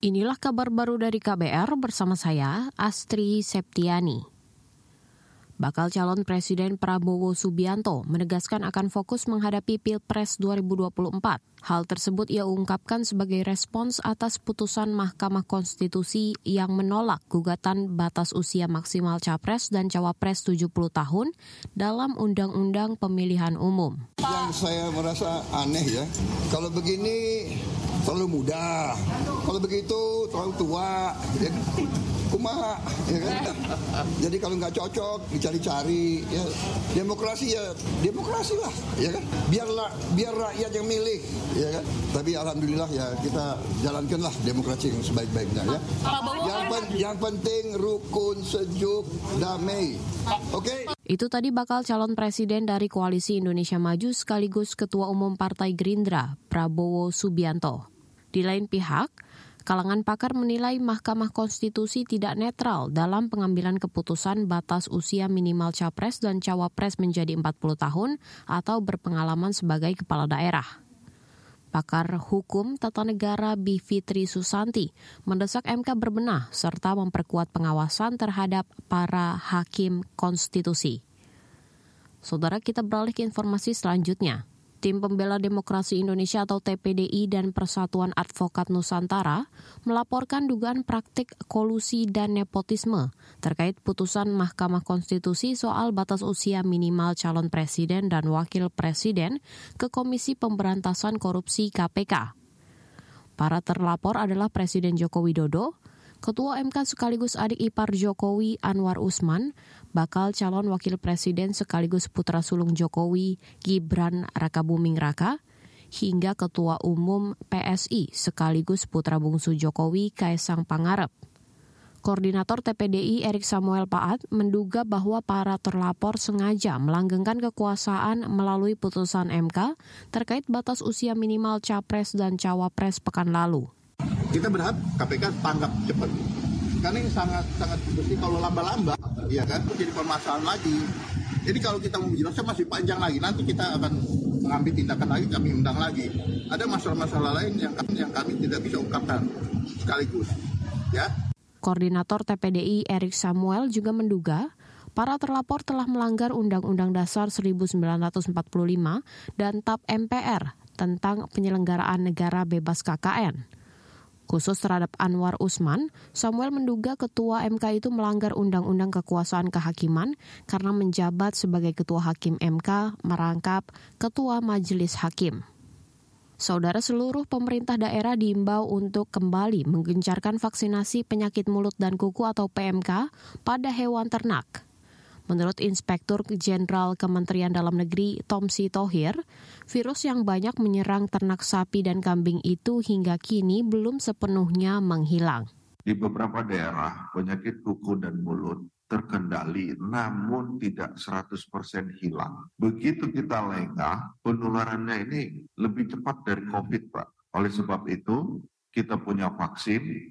Inilah kabar baru dari KBR bersama saya, Astri Septiani. Bakal calon Presiden Prabowo Subianto menegaskan akan fokus menghadapi Pilpres 2024. Hal tersebut ia ungkapkan sebagai respons atas putusan Mahkamah Konstitusi yang menolak gugatan batas usia maksimal Capres dan Cawapres 70 tahun dalam Undang-Undang Pemilihan Umum. Yang saya merasa aneh ya, kalau begini terlalu muda, kalau begitu terlalu tua, ya, kumaha, ya kan? Jadi kalau nggak cocok dicari-cari, ya demokrasi ya demokrasi lah, ya kan? Biarlah biar rakyat yang milih, ya kan? Tapi alhamdulillah ya kita jalankanlah demokrasi yang sebaik-baiknya ya. Yang, pen, yang penting rukun, sejuk, damai, oke? Okay? Itu tadi bakal calon presiden dari Koalisi Indonesia Maju sekaligus Ketua Umum Partai Gerindra, Prabowo Subianto. Di lain pihak, kalangan pakar menilai Mahkamah Konstitusi tidak netral dalam pengambilan keputusan batas usia minimal capres dan cawapres menjadi 40 tahun atau berpengalaman sebagai kepala daerah. Pakar Hukum Tata Negara Bivitri Susanti mendesak MK berbenah serta memperkuat pengawasan terhadap para hakim konstitusi. Saudara kita beralih ke informasi selanjutnya. Tim Pembela Demokrasi Indonesia atau TPDI dan Persatuan Advokat Nusantara melaporkan dugaan praktik kolusi dan nepotisme terkait putusan Mahkamah Konstitusi soal batas usia minimal calon presiden dan wakil presiden ke Komisi Pemberantasan Korupsi KPK. Para terlapor adalah Presiden Joko Widodo, Ketua MK sekaligus adik ipar Jokowi Anwar Usman, bakal calon wakil presiden sekaligus putra sulung Jokowi Gibran Rakabuming Raka, hingga Ketua Umum PSI sekaligus putra bungsu Jokowi Kaisang Pangarep. Koordinator TPDI Erik Samuel Paat menduga bahwa para terlapor sengaja melanggengkan kekuasaan melalui putusan MK terkait batas usia minimal capres dan cawapres pekan lalu. Kita berharap KPK tanggap cepat. Karena ini sangat sangat bersih kalau lamba-lamba, ya kan, jadi permasalahan lagi. Jadi kalau kita mau menjelaskan masih panjang lagi, nanti kita akan mengambil tindakan lagi, kami undang lagi. Ada masalah-masalah lain yang kami, yang kami tidak bisa ungkapkan sekaligus, ya. Koordinator TPDI Erik Samuel juga menduga para terlapor telah melanggar Undang-Undang Dasar 1945 dan TAP MPR tentang penyelenggaraan negara bebas KKN. Khusus terhadap Anwar Usman, Samuel menduga ketua MK itu melanggar undang-undang kekuasaan kehakiman karena menjabat sebagai ketua hakim MK merangkap ketua majelis hakim. Saudara seluruh pemerintah daerah diimbau untuk kembali menggencarkan vaksinasi penyakit mulut dan kuku atau PMK pada hewan ternak. Menurut Inspektur Jenderal Kementerian Dalam Negeri Tomsi Tohir, virus yang banyak menyerang ternak sapi dan kambing itu hingga kini belum sepenuhnya menghilang. Di beberapa daerah, penyakit kuku dan mulut terkendali namun tidak 100% hilang. Begitu kita lengah, penularannya ini lebih cepat dari COVID, Pak. Oleh sebab itu, kita punya vaksin,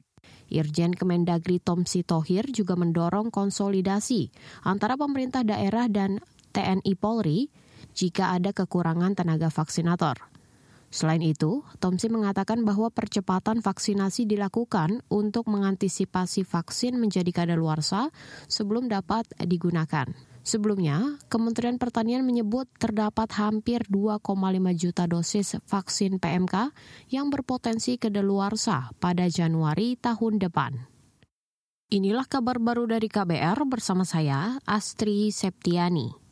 Irjen Kemendagri Tom Sitohir juga mendorong konsolidasi antara pemerintah daerah dan TNI Polri jika ada kekurangan tenaga vaksinator. Selain itu, Tomsi mengatakan bahwa percepatan vaksinasi dilakukan untuk mengantisipasi vaksin menjadi kadaluarsa sebelum dapat digunakan. Sebelumnya, Kementerian Pertanian menyebut terdapat hampir 2,5 juta dosis vaksin PMK yang berpotensi kedaluarsa pada Januari tahun depan. Inilah kabar baru dari KBR bersama saya, Astri Septiani.